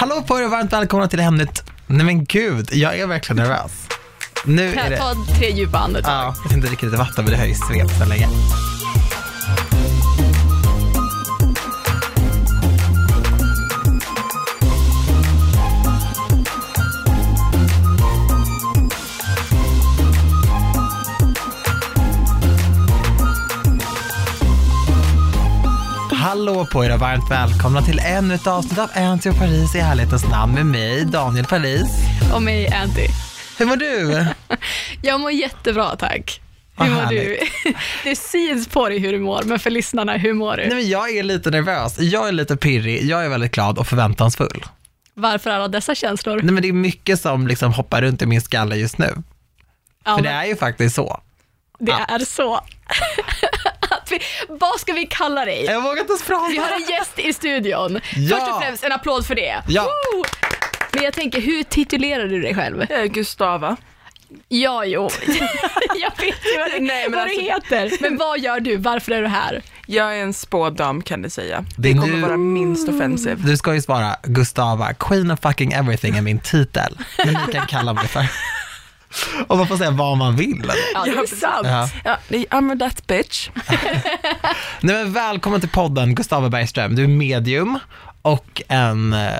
Hallå på er och varmt välkomna till Hemligt. Nej men gud, jag är verkligen nervös. Nu är det... Ta tre djupa andetag. Ja, jag tänkte dricka lite vatten men det har ju svept så länge. Hallå på er och varmt välkomna till ännu ett avsnitt av Anty och Paris i ärlighetens namn med mig, Daniel Paris. Och mig, Anty. Hur mår du? Jag mår jättebra, tack. Vad Hur mår du? härligt. Det syns på dig hur du mår, men för lyssnarna, hur mår du? Nej men jag är lite nervös, jag är lite pirrig, jag är väldigt glad och förväntansfull. Varför alla dessa känslor? Nej men det är mycket som liksom hoppar runt i min skalle just nu. Ja, För det men är ju faktiskt så. Det ja. är så. Att vi, vad ska vi kalla dig? Jag vågar inte ens prata. Vi har en gäst i studion. Ja. Först och främst en applåd för det. Ja. Woo! Men jag tänker, hur titulerar du dig själv? Eh, Gustava. Ja, jo. jag vet ju vad, du- Nej, men vad du alltså- heter. Men vad gör du? Varför är du här? Jag är en spådam kan du säga. Det Det, är kommer nu- vara minst offensive. Du ska ju svara Gustava, Queen of fucking everything är min titel. Men ni kan kalla mig för. Och man får säga vad man vill. eller? Ja, det är sant. Ja. Ja, I'm that bitch. Nej men välkommen till podden Gustava Bergström. Du är medium och en eh,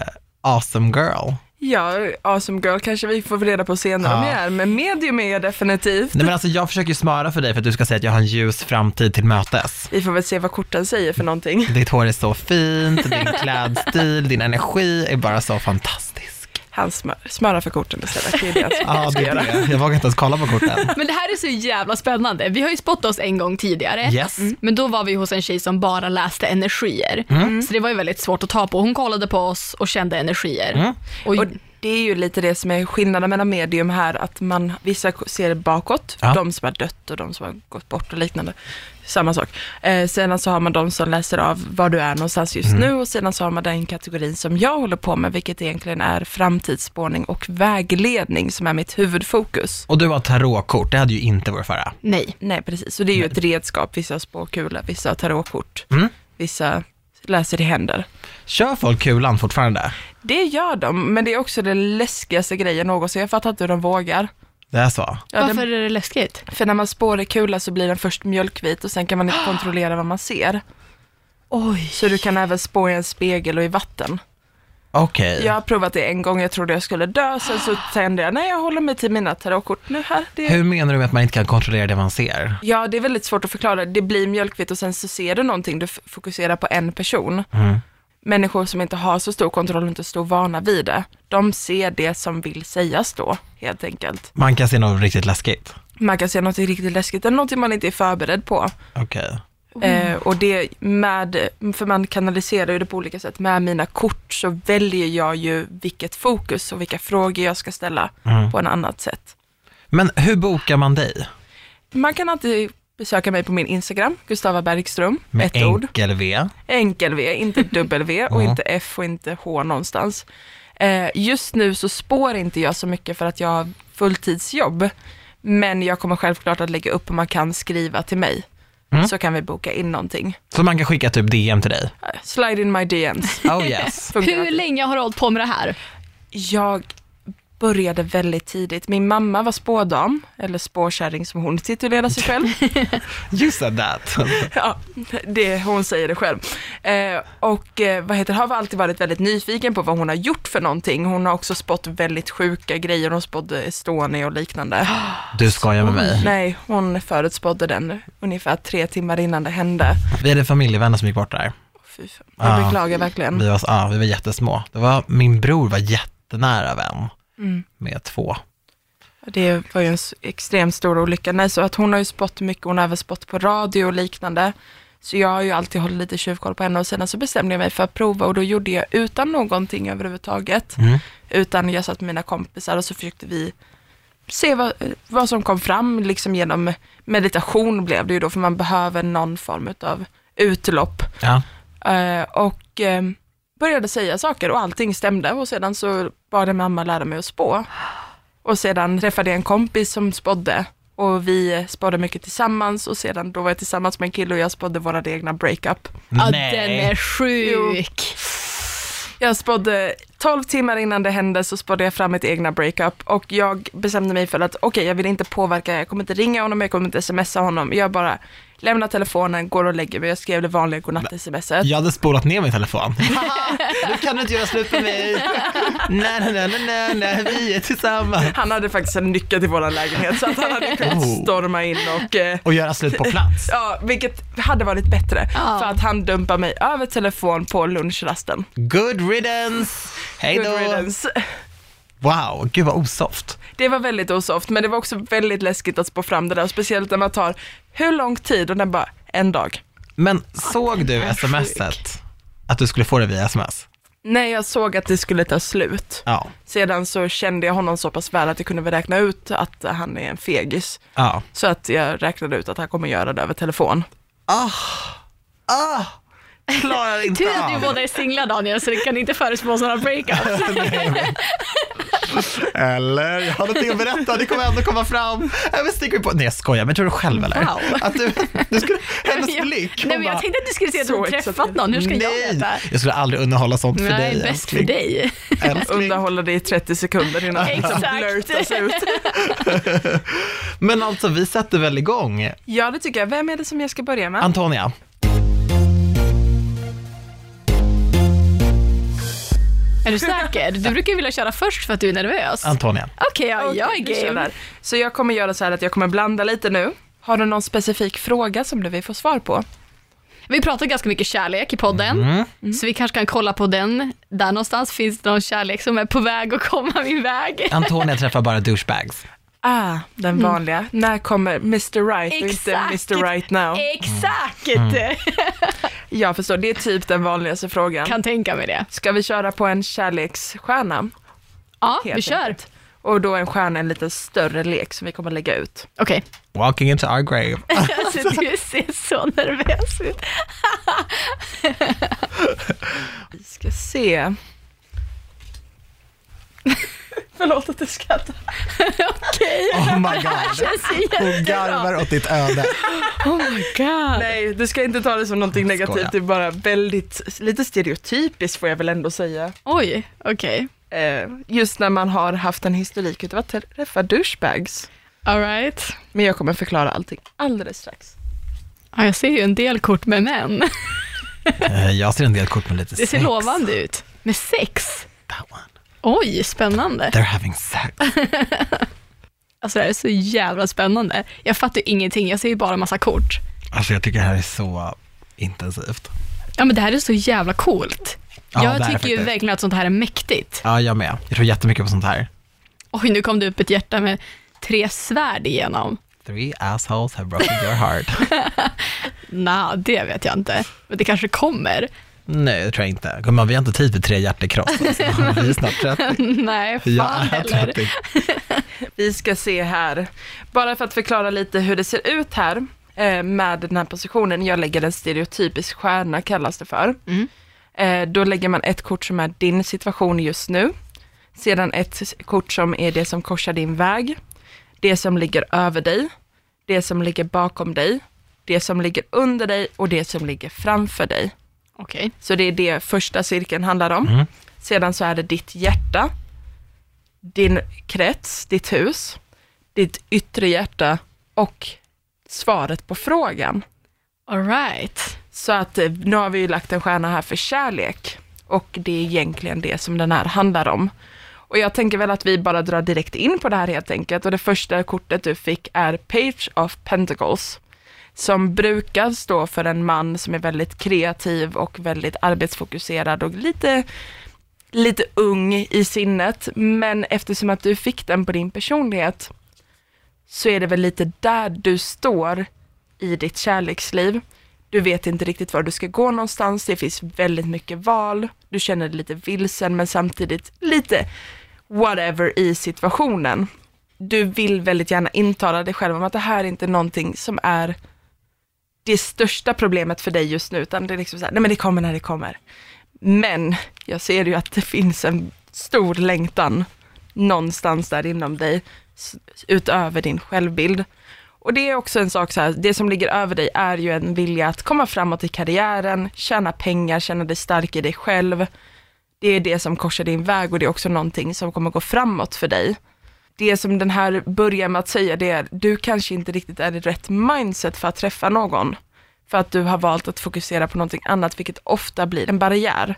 awesome girl. Ja, awesome girl kanske vi får reda på senare Ja. om jag är, men medium är jag definitivt. Nej men alltså jag försöker ju smöra för dig för att du ska säga att jag har en ljus framtid till mötes. Vi får väl se vad korten säger för någonting. Ditt hår är så fint, din klädstil, din energi är bara så fantastisk. Han smör, smörar för korten istället. Det är det jag ska Ja, det är göra. det. Jag vågar inte ens kolla på korten. Men det här är så jävla spännande. Vi har ju spottat oss en gång tidigare. Yes. Men då var vi hos en tjej som bara läste energier. Mm. Så det var ju väldigt svårt att ta på. Hon kollade på oss och kände energier. Mm. Och, Och det är ju lite det som är skillnaden mellan medium här, att man, vissa ser bakåt, Ja. de som har dött och de som har gått bort och liknande. Samma sak. Eh, sedan så har man de som läser av var du är någonstans just nu och sedan så har man den kategorin som jag håller på med, vilket egentligen är framtidsspårning och vägledning som är mitt huvudfokus. Och du har tarotkort, det hade ju inte vår förra. nej. Nej, precis. Så det är ju ett redskap. Vissa har spåkula, vissa har tarotkort, Mm. vissa läser i händer. Kör folk kulan fortfarande? Det gör de, men det är också den läskigaste grejen någonsin. Jag fattar inte hur de vågar. Det är så? Ja, den- Varför är det läskigt? För när man spår i kula så blir den först mjölkvit och sen kan man inte kontrollera vad man ser. Oj. Så du kan även spå i en spegel och i vatten. Okej. Jag har provat det en gång, jag trodde jag skulle dö, sen så tände jag, nej jag håller mig till mina tarotkort nu här. Det... Hur menar du med att man inte kan kontrollera det man ser? Ja, det är väldigt svårt att förklara. Det blir mjölkvitt och sen så ser du någonting, du fokuserar på en person. Mm. Människor som inte har så stor kontroll och inte stor vana vid det, de ser det som vill sägas då, helt enkelt. Man kan se något riktigt läskigt? Man kan se något riktigt läskigt, eller någonting man inte är förberedd på. Okej. Eh, och det med, för man kanaliserar ju det på olika sätt. Med mina kort så väljer jag ju vilket fokus och vilka frågor jag ska ställa Mm. på en annat sätt. Men hur bokar man dig? Man kan alltid besöka mig på min Instagram, Gustava Bergström, Med ett ord. enkel V? Enkel V, inte W och inte F och inte H någonstans. Eh, just nu så spår inte jag så mycket för att jag har fulltidsjobb. Men jag kommer självklart att lägga upp om man kan skriva till mig. Mm. Så kan vi boka in någonting. Så man kan skicka typ DM till dig? Eh, Slide in my DMs. Oh yes. Hur länge har du hållit på med det här? Jag började väldigt tidigt. Min mamma var spådam, eller spåkärring som hon titulerar sig själv. You said that. ja, det, hon säger det själv. Eh, och eh, vad heter, har alltid varit väldigt nyfiken på vad hon har gjort för någonting. Hon har också spått väldigt sjuka grejer. Hon spådde Estonia och liknande. Du skojar med mig. Nej, hon förutspådde den ungefär tre timmar innan det hände. Vi hade familjevänner som gick bort där. Fy fan, jag Ja. beklagar verkligen. Vi var, ja, vi var jättesmå. Det var, min bror var jättenära vän Mm. med två. Det var ju en extremt stor olycka. Nej, så att hon har ju spått mycket, hon har även spått på radio och liknande. Så jag har ju alltid hållit lite tjuvkoll på henne och sedan så bestämde jag mig för att prova och då gjorde jag utan någonting överhuvudtaget. Mm. Utan jag satt med mina kompisar och så försökte vi se vad, vad som kom fram, liksom genom meditation blev det ju då, för man behöver någon form av utlopp. Ja. Eh, och eh, började säga saker och allting stämde. Och sedan så bad jag mamma lära mig att spå. Och sedan träffade jag en kompis som spådde. Och vi spådde mycket tillsammans. Och sedan då var jag tillsammans med en kille och jag spådde våra egna breakup. Ja, den är sjuk. Jag spådde 12 timmar innan det hände så spådde jag fram mitt egna breakup. Och jag bestämde mig för att okej, jag vill inte påverka, jag kommer inte ringa honom, jag kommer inte smsa honom, jag bara lämnar telefonen, går och lägger mig, jag skrev det vanliga godnatt-smset. Jag hade spolat ner min telefon. nu kan du inte göra slut med mig. Nej, nej, nej, nej, nej, vi är tillsammans. Han hade faktiskt en nyckel till vår lägenhet så att han hade kunnat Oh. storma in och eh, Och göra slut på plats. Ja, vilket hade varit bättre. Ja. För att han dumpar mig över telefon på lunchrasten. Good riddance. Hej Good då. Wow, gud vad osoft. Det var väldigt osoft, men det var också väldigt läskigt att spå fram det där. Speciellt när man tar, hur lång tid? Och den bara, en dag. Men såg du smset? Att du skulle få det via sms? När jag såg att det skulle ta slut, Ja. sedan så kände jag honom så pass väl att jag kunde väl räkna ut att han är en fegis. Ja. Så att jag räknade ut att han kommer göra det över telefon. Ah, ah, klarar inte Tur att av. båda är singlar Daniel, så det kan inte förespå sådana breakups. Eller, jag har någonting att berätta, det kommer ändå komma fram. Jag vill sticka på. Nej jag skojar, men tror du själv eller? Wow. Att du, du skulle, hennes Jag- blick. Nej, men jag tänkte att du skulle säga att du träffat exalterad. någon. Hur ska jag Nej, veta? jag skulle aldrig underhålla sånt för Nej, dig bäst för dig. älskling. Underhålla det i 30 sekunder innan det Exakt. blurtas ut. Men alltså vi sätter väl igång. Ja, det tycker jag. Vem är det som jag ska börja med? Antonia, Är du säker? Du brukar ju vilja köra först för att du är nervös. Antonia. Okej, ja, Okej, jag är game. Så jag kommer göra så här att jag kommer blanda lite nu. Har du någon specifik fråga som du vill få svar på? Vi pratar ganska mycket kärlek i podden, Mm. så vi kanske kan kolla på den. Där någonstans finns det någon kärlek som är på väg att komma min väg. Antonia träffar bara douchebags. Ah, den vanliga. När kommer Mr Right och inte Exakt. Mr Right Now? Exakt! Mm. Jag förstår, det är typ den vanligaste frågan. Kan tänka mig det. Ska vi köra på en kärleksstjärna? Ja, helt vi kör. enkelt? Och då en stjärna en lite större lek som vi kommer lägga ut. Okej. Walking into our grave. Alltså, du ser så nervös ut. Vi ska se. Förlåt att du skrattar. Okej. Oh my god. Hon garvar åt ditt öde. Oh my god. Nej, du ska inte ta det som någonting negativt. Det är bara väldigt, lite stereotypiskt får jag väl ändå säga. Oj, okej. Eh, just när man har haft en historik utav att träffa douchebags. All right. Men jag kommer förklara allting alldeles strax. Ja, jag ser ju en del kort med män. Eh, Jag ser en del kort med lite Det ser sex. lovande ut. Med sex? That one. Oj, spännande. They're having sex. Alltså det här är så jävla spännande. Jag fattar ingenting, jag ser ju bara en massa kort. Alltså jag tycker det här är så intensivt. Ja men det här är så jävla coolt. Ja, jag tycker ju verkligen att sånt här är mäktigt. Ja, jag med. Jag tror jättemycket på sånt här. Oj, nu kom det upp ett hjärta med tre svärd igenom. Three assholes have broken your heart. Nja, det vet jag inte. Men det kanske kommer. Nej, det tror jag inte. Gumman, vi har inte tid för tre hjärtekross. Alltså. Vi är snart 30. Nej, fan är heller. 30. Vi ska se här. Bara för att förklara lite hur det ser ut här eh, med den här positionen. Jag lägger en stereotypisk stjärna kallas det för. Mm. Eh, då lägger man ett kort som är din situation just nu. Sedan ett kort som är det som korsar din väg. Det som ligger över dig. Det som ligger bakom dig. Det som ligger under dig och det som ligger framför dig. Okej. Så det är det första cirkeln handlar om. Mm. Sedan så är det ditt hjärta, din krets, ditt hus, ditt yttre hjärta och svaret på frågan. All right. Så att eh, nu har vi ju lagt en stjärna här för kärlek och det är egentligen det som den här handlar om. Och jag tänker väl att vi bara drar direkt in på det här helt enkelt och det första kortet du fick är Page of Pentacles som brukar stå för en man som är väldigt kreativ och väldigt arbetsfokuserad och lite, lite ung i sinnet. Men eftersom att du fick den på din personlighet så är det väl lite där du står i ditt kärleksliv. Du vet inte riktigt var du ska gå någonstans, det finns väldigt mycket val, du känner dig lite vilsen men samtidigt lite whatever i situationen. Du vill väldigt gärna intala dig själv om att det här är inte någonting som är det största problemet för dig just nu, utan det är liksom så här, nej men det kommer när det kommer. Men jag ser ju att det finns en stor längtan någonstans där inom dig, utöver din självbild. Och det är också en sak så här, det som ligger över dig är ju en vilja att komma framåt i karriären, tjäna pengar, känna dig stark i dig själv. Det är det som korsar din väg och det är också någonting som kommer gå framåt för dig. Det som den här börjar med att säga det är, du kanske inte riktigt är i rätt mindset för att träffa någon. För att du har valt att fokusera på någonting annat, vilket ofta blir en barriär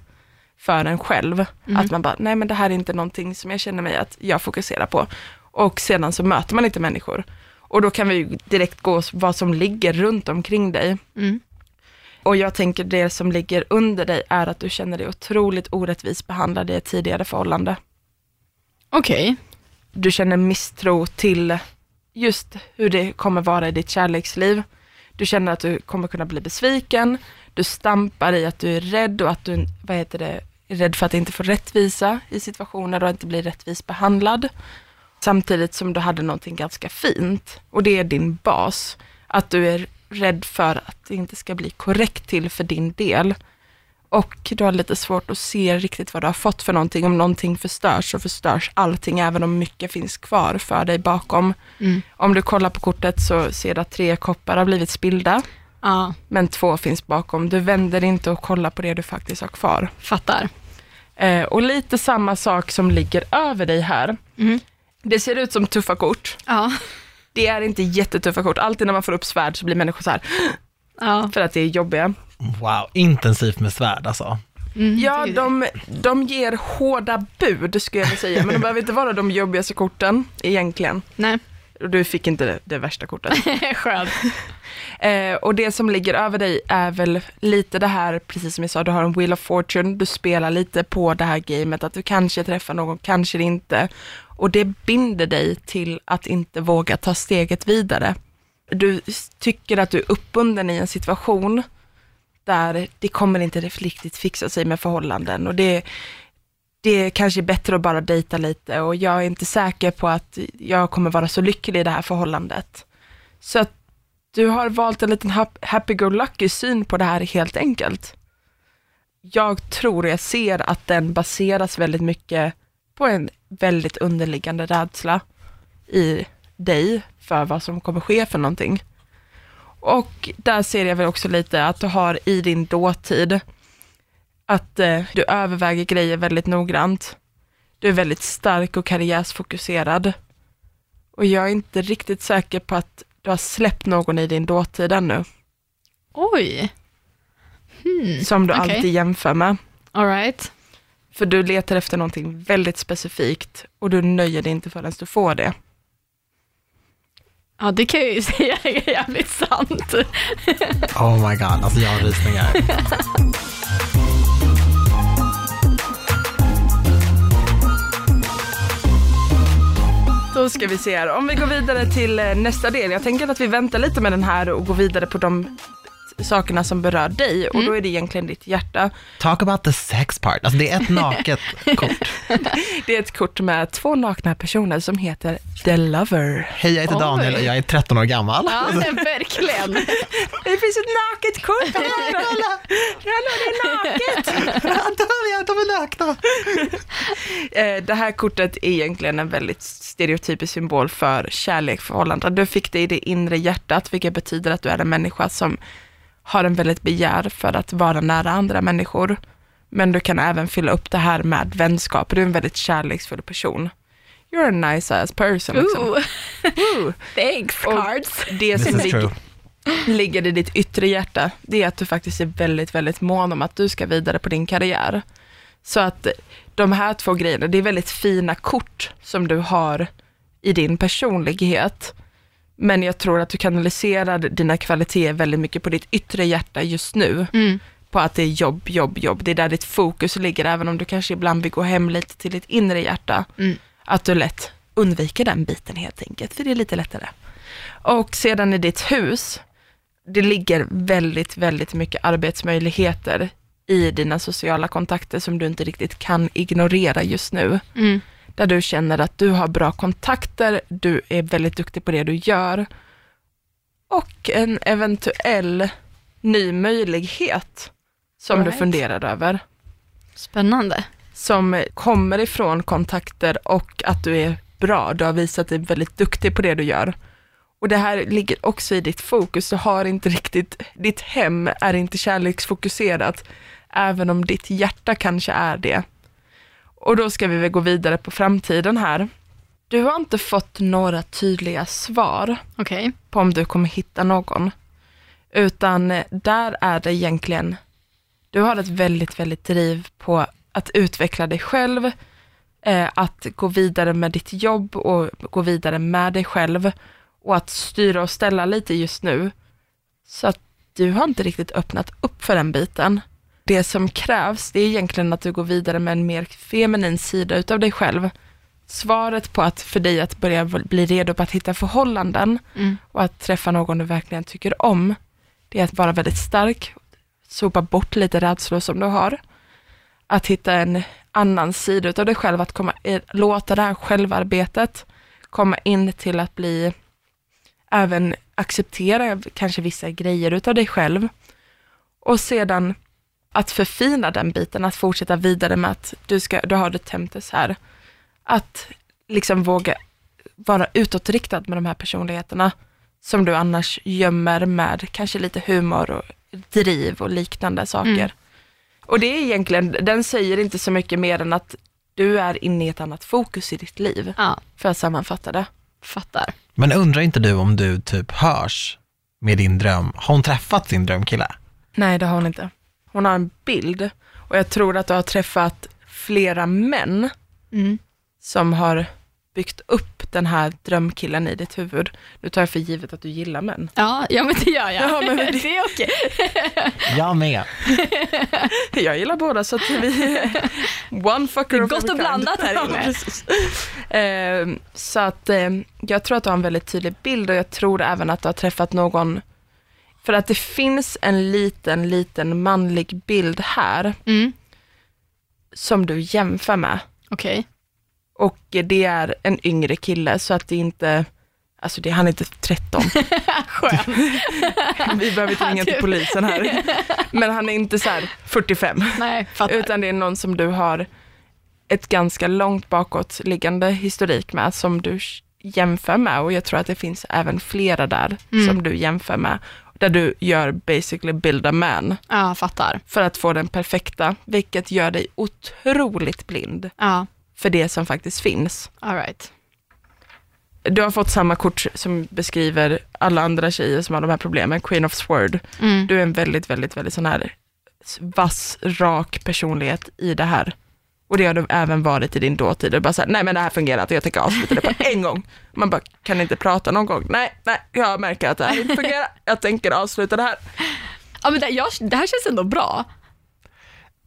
för en själv. Mm. Att man bara, nej men det här är inte någonting som jag känner mig att jag fokuserar på. Och sedan så möter man inte människor. Och då kan vi direkt gå vad som ligger runt omkring dig. Mm. Och jag tänker det som ligger under dig är att du känner dig otroligt orättvist behandlad i ett tidigare förhållande. Okej. Du känner misstro till just hur det kommer vara i ditt kärleksliv. Du känner att du kommer kunna bli besviken. Du stampar i att du är rädd och att du, vad heter det, är rädd för att inte få rättvisa i situationer och inte bli rättvist behandlad. Samtidigt som du hade någonting ganska fint och det är din bas. Att du är rädd för att det inte ska bli korrekt till för din del. Och du har lite svårt att se riktigt vad du har fått för någonting. Om någonting förstörs så förstörs allting, även om mycket finns kvar för dig bakom. Mm. Om du kollar på kortet så ser du att tre koppar har blivit spillda, Ja, men två finns bakom. Du vänder inte och kollar på det du faktiskt har kvar. fattar. Eh, och lite samma sak som ligger över dig här. Mm. Det ser ut som tuffa kort. Ja. Det är inte jättetuffa kort. Alltid när man får upp svärd så blir människor så här, Ja. för att det är jobbiga. Wow, intensivt med svärd alltså. Mm, Ja, de, de ger hårda bud skulle jag vilja säga, men de behöver inte vara de jobbigaste korten egentligen. Nej, Och du fick inte det, det värsta kortet. skönt. Eh, och det som ligger över dig är väl lite det här, precis som jag sa, du har en Wheel of Fortune, du spelar lite på det här gamet, att du kanske träffar någon, kanske inte. Och det binder dig till att inte våga ta steget vidare. Du tycker att du är uppbunden i en situation där det kommer inte riktigt fixa sig med förhållanden och det, det kanske är bättre att bara dejta lite och jag är inte säker på att jag kommer vara så lycklig i det här förhållandet. Så att du har valt en liten happy-go-lucky syn på det här helt enkelt. Jag tror jag ser att den baseras väldigt mycket på en väldigt underliggande rädsla i dig för vad som kommer ske för någonting. Och där ser jag väl också lite att du har i din dåtid att eh, du överväger grejer väldigt noggrant. Du är väldigt stark och karriärsfokuserad. Och jag är inte riktigt säker på att du har släppt någon i din dåtid ännu, Oj. Hmm. som du okej. alltid jämför med. All right. För du letar efter någonting väldigt specifikt och du nöjer dig inte förrän du får det. Ja, det kan jag ju säga är jävligt sant. Oh my god, alltså jag har rysningar. Då ska vi se här, om vi går vidare till eh, nästa del. Jag tänker att vi väntar lite med den här och går vidare på de sakerna som berör dig och då är det egentligen ditt hjärta. Talk about the sex part. Alltså det är ett naket kort. Det är ett kort med två nakna personer som heter The Lover. Hej, jag heter Oj. Daniel och jag är 13 år gammal. Ja, verkligen. Det finns ett naket kort här! Kolla! Kolla, det är naket! Antonija, de är nakna. Eh, Det här kortet är egentligen en väldigt stereotypisk symbol för kärlek, förhållanden. Du fick det i det inre hjärtat, vilket betyder att du är en människa som har en väldigt begär för att vara nära andra människor. Men du kan även fylla upp det här med vänskap. Du är en väldigt kärleksfull person. You're a nice ass person. Liksom. Ooh, thanks Och cards. Det This som true. ligger i ditt yttre hjärta, det är att du faktiskt är väldigt, väldigt mån om att du ska vidare på din karriär. Så att de här två grejerna, det är väldigt fina kort som du har i din personlighet. Men jag tror att du kanaliserar dina kvaliteter väldigt mycket på ditt yttre hjärta just nu. Mm. På att det är jobb, jobb, jobb. Det är där ditt fokus ligger, även om du kanske ibland vill gå hem lite till ditt inre hjärta. Mm. Att du lätt undviker den biten helt enkelt, för det är lite lättare. Och sedan i ditt hus, det ligger väldigt, väldigt mycket arbetsmöjligheter i dina sociala kontakter som du inte riktigt kan ignorera just nu. Mm. Där du känner att du har bra kontakter, du är väldigt duktig på det du gör. Och en eventuell ny möjlighet som du Alright. funderar över. Spännande. Som kommer ifrån kontakter och att du är bra. Du har visat dig väldigt duktig på det du gör. Och det här ligger också i ditt fokus. Du har inte riktigt, ditt hem är inte kärleksfokuserat, även om ditt hjärta kanske är det. Och då ska vi väl gå vidare på framtiden här. Du har inte fått några tydliga svar Okej. på om du kommer hitta någon. Utan eh, där är det egentligen, du har ett väldigt, väldigt driv på att utveckla dig själv, eh, att gå vidare med ditt jobb och gå vidare med dig själv och att styra och ställa lite just nu. Så att du har inte riktigt öppnat upp för den biten. Det som krävs, det är egentligen att du går vidare med en mer feminin sida utav dig själv. Svaret på att för dig att börja bli redo på att hitta förhållanden Mm. och att träffa någon du verkligen tycker om, det är att vara väldigt stark, sopa bort lite rädslor som du har. Att hitta en annan sida utav dig själv, att komma, låta det här självarbetet komma in till att bli, även acceptera kanske vissa grejer utav dig själv. Och sedan att förfina den biten, att fortsätta vidare med att du, ska, du har det temptes här. Att liksom våga vara utåtriktad med de här personligheterna som du annars gömmer med kanske lite humor och driv och liknande saker. Mm. Och det är egentligen, den säger inte så mycket mer än att du är inne i ett annat fokus i ditt liv, Ja, för att sammanfatta det. fattar. Men undrar inte du om du typ hörs med din dröm? Har hon träffat sin drömkille? Nej, det har hon inte. Hon har en bild och jag tror att du har träffat flera män Mm. som har byggt upp den här drömkillen i ditt huvud. Nu tar jag för givet att du gillar män. Ja, ja, men det gör jag. Ja, men det- det är okej. Jag med. Jag gillar båda så att vi one fucker Det är gott och blandat här inne. Ja, precis. Eh, så att eh, jag tror att du har en väldigt tydlig bild och jag tror även att du har träffat någon för att det finns en liten, liten manlig bild här Mm. som du jämför med. Okej. Och det är en yngre kille så att det inte, alltså det, han är inte 13. Skönt. Vi behöver inte ringa till Typ. polisen här. Men han är inte så här 45. Nej, fattar. Utan det är någon som du har ett ganska långt bakåtliggande historik med som du jämför med och jag tror att det finns även flera där Mm. som du jämför med. Där du gör basically build a man Ja, fattar. för att få den perfekta, vilket gör dig otroligt blind Ja, för det som faktiskt finns. all right. Du har fått samma kort som beskriver alla andra tjejer som har de här problemen, Queen of Sword. Mm. Du är en väldigt, väldigt, väldigt sån här vass, rak personlighet i det här. Och det har du även varit i din dåtid. Du bara såhär, nej men det här fungerar inte, jag tänker avsluta det på en gång. Man bara, kan inte prata någon gång? Nej, nej, jag märker att det här inte fungerar. Jag tänker avsluta det här. Ja, men det, jag, det här känns ändå bra.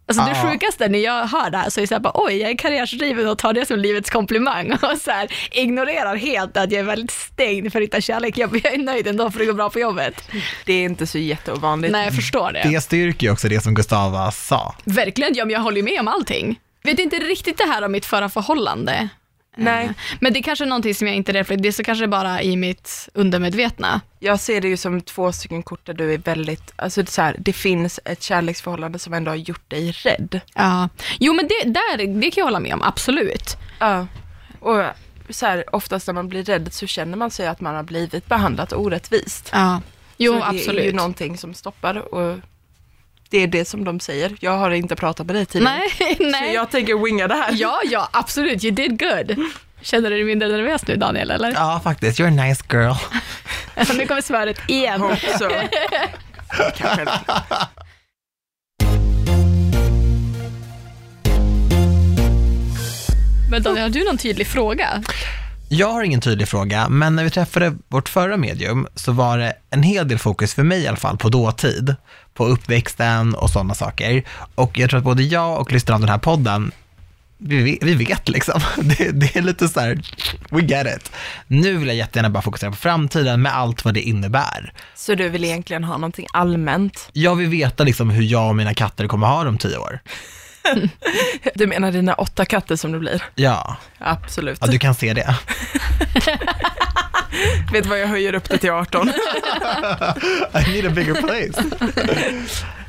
Alltså det Ja. sjukaste när jag hör det här så är det så här bara, oj, jag är karriärsdriven och tar det som livets komplimang och så här, ignorerar helt att jag är väldigt stängd för att hitta kärlek. Jag, jag är nöjd ändå för att det går bra på jobbet. Det är inte så jätteovanligt. Nej, jag förstår det. Det styrker ju också det som Gustava sa. Verkligen, ja, men jag håller ju med om allting. Vet inte riktigt det här om mitt förra förhållande. Nej, Eh, Men det är kanske är någonting som jag inte reflekterar, det är så kanske bara i mitt undermedvetna. jag ser det ju som två stycken kort där du är väldigt, alltså det, är så här, det finns ett kärleksförhållande som ändå har gjort dig rädd. Ja. Jo men det, där, det kan jag hålla med om, absolut. Ja, och så här, oftast när man blir rädd så känner man sig att man har blivit behandlat orättvist. Ja. Jo, så det absolut. är ju någonting som stoppar och det är det som de säger. Jag har inte pratat med dig tidigare. Nej, Så nej. jag tänker winga det här. Ja, ja, absolut. You did good. Känner du dig mindre nervös nu Daniel, eller? Ja, faktiskt. You're a nice girl. nu kommer svaret igen. Hope so. Kanske. Men Daniel, har du någon tydlig fråga? Jag har ingen tydlig fråga, men när vi träffade vårt förra medium så var det en hel del fokus, för mig i alla fall, på dåtid, på uppväxten och sådana saker. Och jag tror att både jag och lyssnarna av den här podden, vi vi vet liksom. Det, det är lite så här, we get it. Nu vill jag jättegärna bara fokusera på framtiden med allt vad det innebär. Så du vill egentligen ha någonting allmänt? Jag vill veta liksom hur jag och mina katter kommer ha det om tio år. Du menar dina åtta katter som det blir? Ja, Absolut. ja du kan se det. Vet du vad jag höjer upp det till 18? I need a bigger place.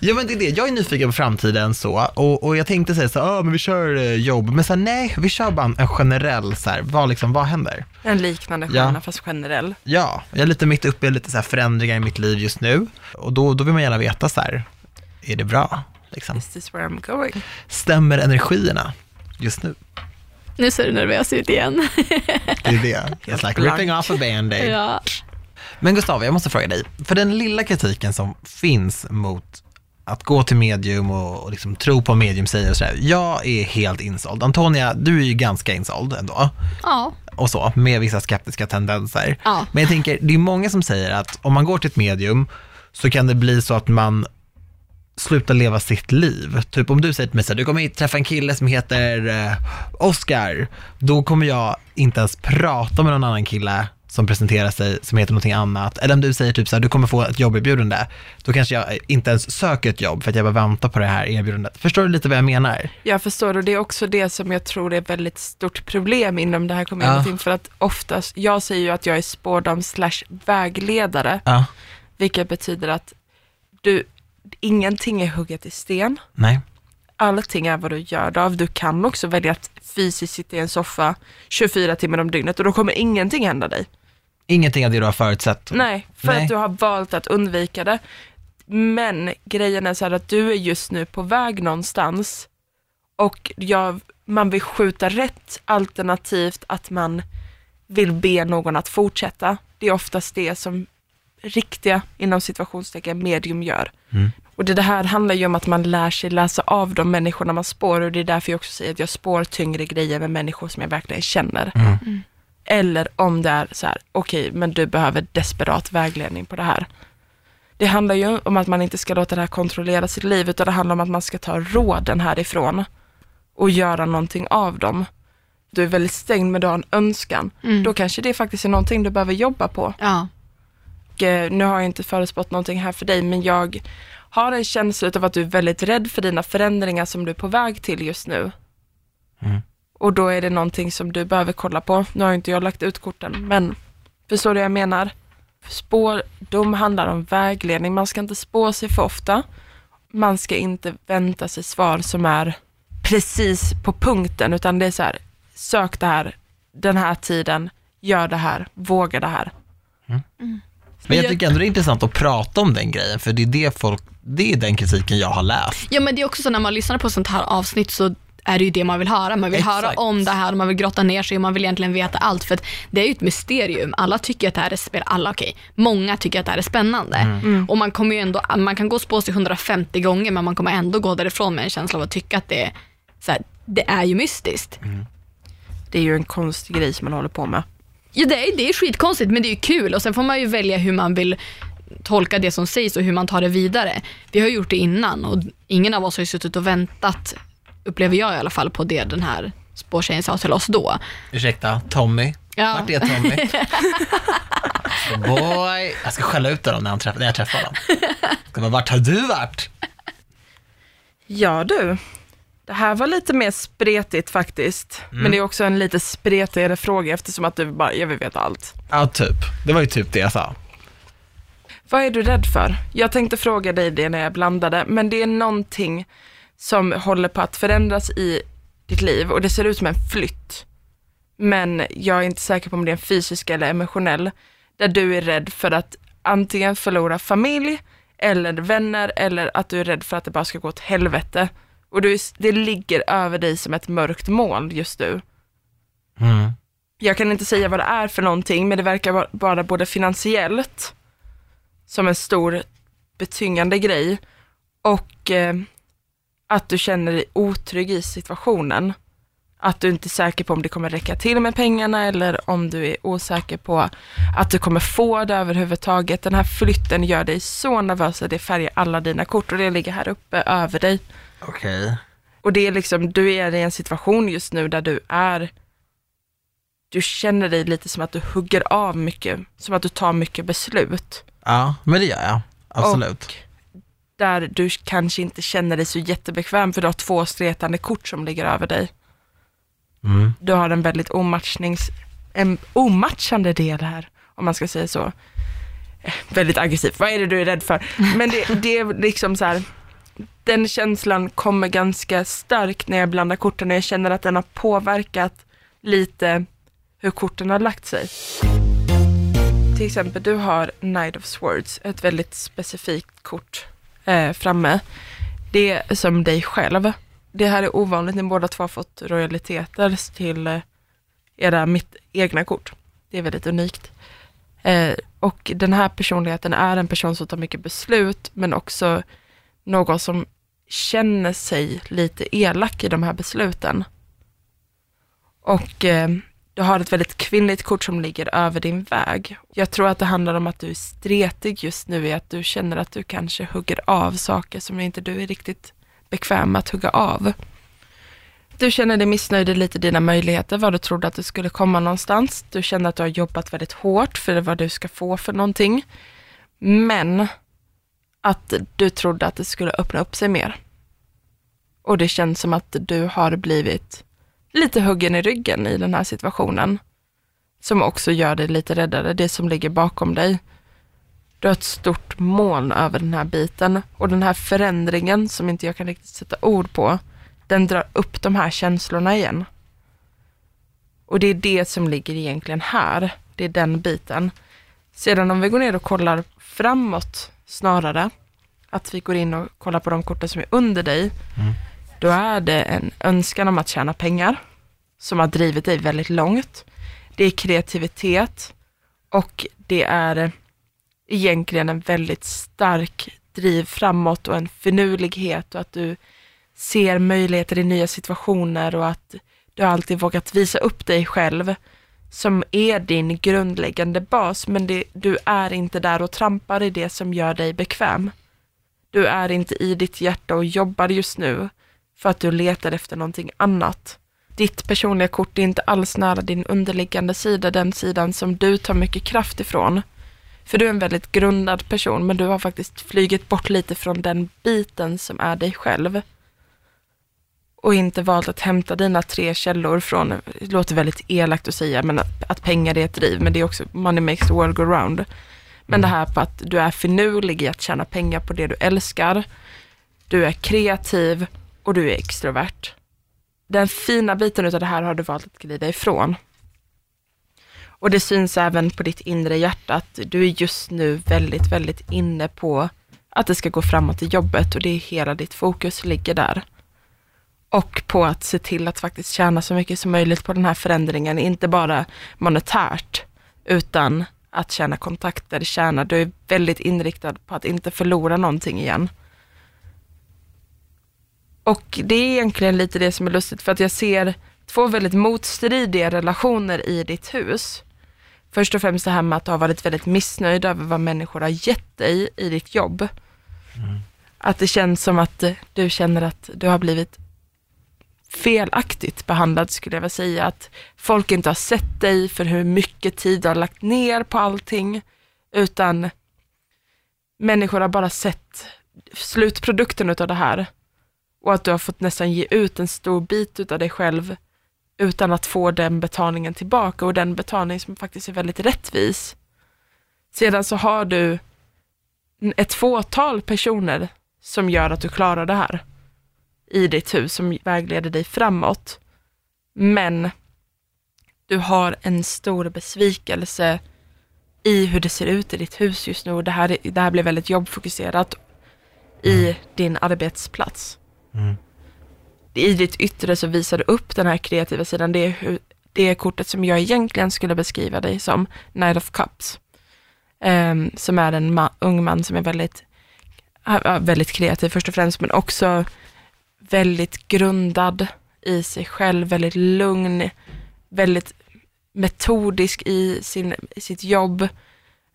ja men det är det, jag är nyfiken på framtiden så och, och jag tänkte säga så ja men vi kör eh, jobb, men så här, nej, vi kör bara en, en generell så här, vad liksom, vad händer? En liknande Ja. stjärna fast generell. Ja, jag är lite mitt uppe i lite så här förändringar i mitt liv just nu och då, då vill man gärna veta så här, är det bra? Liksom. Is this where I'm going? Stämmer energierna? just nu. Nu ser du nervös ut igen. Det är det. It's like ripping off a band-aid. ja. Men Gustav, jag måste fråga dig. För den lilla kritiken som finns mot att gå till medium och, och liksom tro på medium säger och sådär. Jag är helt insåld. Antonia, du är ju ganska insåld ändå. ja. Och så, med vissa skeptiska tendenser. Ja. Men jag tänker, det är många som säger att om man går till ett medium så kan det bli så att man slutar leva sitt liv. Typ om du säger till mig så här, du kommer träffa en kille som heter eh, Oscar, då kommer jag inte ens prata med någon annan kille som presenterar sig som heter någonting annat. Eller om du säger typ så här, du kommer få ett jobberbjudande, då kanske jag inte ens söker ett jobb för att jag bara väntar på det här erbjudandet. Förstår du lite vad jag menar? Jag förstår och det är också det som jag tror är ett väldigt stort problem inom det här communityn. Ja. För att oftast, jag säger ju att jag är spårdam slash vägledare, Ja. vilket betyder att du, ingenting är hugget i sten. Nej. Allting är vad du gör det av. Du kan också välja att fysiskt sitta i en soffa 24 timmar om dygnet och då kommer ingenting hända dig. Ingenting av det du har förutsett. Nej, för Nej. att du har valt att undvika det. Men grejen är så här att du är just nu på väg någonstans och jag, man vill skjuta rätt alternativt att man vill be någon att fortsätta. Det är oftast det som riktiga, inom situationstecken, medium gör. Mm. Och det, det här handlar ju om att man lär sig läsa av de människorna man spår och det är därför jag också säger att jag spår tyngre grejer med människor som jag verkligen känner. Mm. Eller om det är så här, okej, men du behöver desperat vägledning på det här. Det handlar ju om att man inte ska låta det här kontrollera sitt liv, utan det handlar om att man ska ta råden härifrån och göra någonting av dem. Du är väldigt stängd men du har en önskan. Mm. Då kanske det faktiskt är någonting du behöver jobba på. ja. Och, eh, nu har jag inte förutspått någonting här för dig, men jag har en känsla av att du är väldigt rädd för dina förändringar som du är på väg till just nu. Mm. Och då är det någonting som du behöver kolla på. Nu har inte jag lagt ut korten, men förstår du vad jag menar? Spårdom handlar om vägledning. Man ska inte spå sig för ofta. Man ska inte vänta sig svar som är precis på punkten, utan det är så här, sök det här, den här tiden, gör det här, våga det här. Men jag tycker ändå det är intressant att prata om den grejen, för det är det folk, det är den kritiken jag har läst. ja, men det är också så när man lyssnar på sånt här avsnitt så är det ju det man vill höra. Man vill Exakt. höra om det här och man vill grotta ner sig och man vill egentligen veta allt. För att det är ju ett mysterium. Alla tycker att det här är spel. Alla okej, många tycker att det här är spännande. Och man kommer ju ändå, man kan gå och spå sig 150 gånger men man kommer ändå gå därifrån med en känsla av att tycka att det är, så här, det är ju mystiskt. Det är ju en konstig grej som man håller på med. Ja, det är, det är skitkonstigt men det är ju kul och sen får man ju välja hur man vill tolka det som sägs och hur man tar det vidare. Vi har gjort det innan och ingen av oss har ju suttit och väntat, upplever jag i alla fall, på det den här spårtjejen sa till oss då. Ursäkta, Tommy? Ja. Vart är Tommy? Så boy, jag ska skälla ut honom när, han träff, när jag träffar honom. Vart har du varit? Ja du, det här var lite mer spretigt faktiskt. Men det är också en lite spretigare fråga eftersom att du bara, jag vill veta allt. Ja, typ. Det var ju typ det jag sa. Vad är du rädd för? Jag tänkte fråga dig det när jag blandade, men det är någonting som håller på att förändras i ditt liv och det ser ut som en flytt. Men jag är inte säker på om det är en fysisk eller emotionell, där du är rädd för att antingen förlora familj eller vänner eller att du är rädd för att det bara ska gå åt helvete. Och du, det ligger över dig som ett mörkt moln just nu. Mm. Jag kan inte säga vad det är för någonting, men det verkar va- vara både finansiellt, som en stor betyngande grej, och eh, att du känner dig otrygg i situationen. Att du inte är säker på om det kommer räcka till med pengarna eller om du är osäker på att du kommer få det överhuvudtaget. Den här flytten gör dig så nervös att det färgar alla dina kort och det ligger här uppe över dig. Okej. Och det är liksom, du är i en situation just nu där du är, du känner dig lite som att du hugger av mycket, som att du tar mycket beslut. Ja, men det gör jag. Absolut. Och där du kanske inte känner dig så jättebekväm för du har två stretande kort som ligger över dig. Mm. Du har en väldigt omatchnings, en omatchande del här, om man ska säga så. Eh, Väldigt aggressivt, vad är det du är rädd för? Men det, det är liksom så här, den känslan kommer ganska starkt när jag blandar korten och jag känner att den har påverkat lite hur korten har lagt sig. Till exempel, du har Knight of Swords, ett väldigt specifikt kort eh, framme. Det är som dig själv. det här är ovanligt, ni båda två har fått royaliteter till eh, era mitt egna kort. Det är väldigt unikt. Eh, och den här personligheten är en person som tar mycket beslut, men också någon som känner sig lite elak i de här besluten. Och eh, du har ett väldigt kvinnligt kort som ligger över din väg. Jag tror att det handlar om att du är stretig just nu i att du känner att du kanske hugger av saker som inte du är riktigt bekväm med att hugga av. Du känner dig missnöjd i lite dina möjligheter, vad du trodde att du skulle komma någonstans. Du känner att du har jobbat väldigt hårt för vad du ska få för någonting. Men att du trodde att det skulle öppna upp sig mer. Och det känns som att du har blivit lite huggen i ryggen i den här situationen. Som också gör dig lite räddare, det som ligger bakom dig. Du har ett stort moln över den här biten och den här förändringen som inte jag kan riktigt sätta ord på, den drar upp de här känslorna igen. Och det är det som ligger egentligen här, det är den biten. Sedan om vi går ner och kollar framåt snarare, att vi går in och kollar på de korten som är under dig, mm. då är det en önskan om att tjäna pengar som har drivit dig väldigt långt. Det är kreativitet och det är egentligen en väldigt stark driv framåt och en finurlighet och att du ser möjligheter i nya situationer och att du alltid vågat visa upp dig själv som är din grundläggande bas, men det, du är inte där och trampar i det som gör dig bekväm. Du är inte i ditt hjärta och jobbar just nu för att du letar efter någonting annat. Ditt personliga kort är inte alls nära din underliggande sida, den sidan som du tar mycket kraft ifrån. För du är en väldigt grundad person, men du har faktiskt flygit bort lite från den biten som är dig själv. Och inte valt att hämta dina tre källor från, det låter väldigt elakt att säga, men att, att pengar är ett driv, men det är också money makes the world go round. Men det här på att du är finurlig i att tjäna pengar på det du älskar, du är kreativ och du är extrovert. Den fina biten av det här har du valt att glida ifrån. Och det syns även på ditt inre hjärta att du är just nu väldigt, väldigt inne på att det ska gå framåt i jobbet och det är hela ditt fokus ligger där. Och på att se till att faktiskt tjäna så mycket som möjligt på den här förändringen, inte bara monetärt, utan att tjäna kontakter, tjäna, du är väldigt inriktad på att inte förlora någonting igen. Och det är egentligen lite det som är lustigt, för att jag ser två väldigt motstridiga relationer i ditt hus. Först och främst det här med att du har varit väldigt missnöjd över vad människor har gett dig i ditt jobb. Mm. Att det känns som att du känner att du har blivit felaktigt behandlad skulle jag vilja säga. Att folk inte har sett dig för hur mycket tid du har lagt ner på allting, utan människor har bara sett slutprodukten av det här och att du har fått nästan ge ut en stor bit av dig själv utan att få den betalningen tillbaka och den betalning som faktiskt är väldigt rättvis. Sedan så har du ett fåtal personer som gör att du klarar det här i ditt hus, som vägleder dig framåt. Men du har en stor besvikelse i hur det ser ut i ditt hus just nu. Det här, det här blir väldigt jobbfokuserat i din arbetsplats. Mm i ditt yttre så visar du upp den här kreativa sidan. Det är, hur, det är kortet som jag egentligen skulle beskriva dig som, Knight of Cups. Um, som är en ma ung man som är väldigt, väldigt kreativ först och främst, men också väldigt grundad i sig själv, väldigt lugn, väldigt metodisk i, sin, i sitt jobb.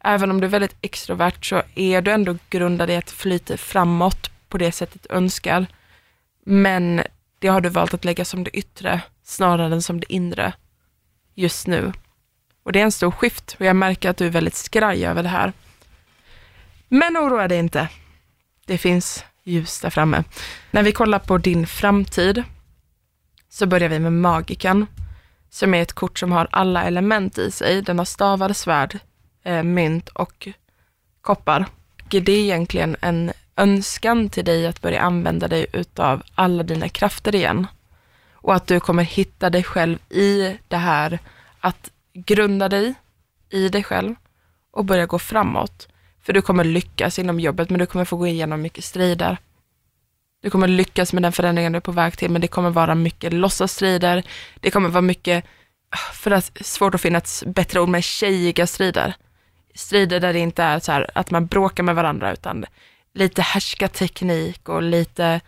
Även om du är väldigt extrovert så är du ändå grundad i att flyta framåt på det sättet du önskar. Men det har du valt att lägga som det yttre snarare än som det inre just nu. Och det är en stor skift och jag märker att du är väldigt skraj över det här. Men oroa dig inte. Det finns ljus där framme. När vi kollar på din framtid så börjar vi med magikan som är ett kort som har alla element i sig. Den har stavar, svärd, eh, mynt och koppar. Det är egentligen en önskan till dig att börja använda dig utav alla dina krafter igen. Och att du kommer hitta dig själv i det här att grunda dig i dig själv och börja gå framåt. För du kommer lyckas inom jobbet, men du kommer få gå igenom mycket strider. Du kommer lyckas med den förändringen du är på väg till, men det kommer vara mycket låtsasstrider. Det kommer vara mycket, för att svårt att finna ett bättre ord, men tjejiga strider. Strider där det inte är så här att man bråkar med varandra, utan lite härskarteknik och lite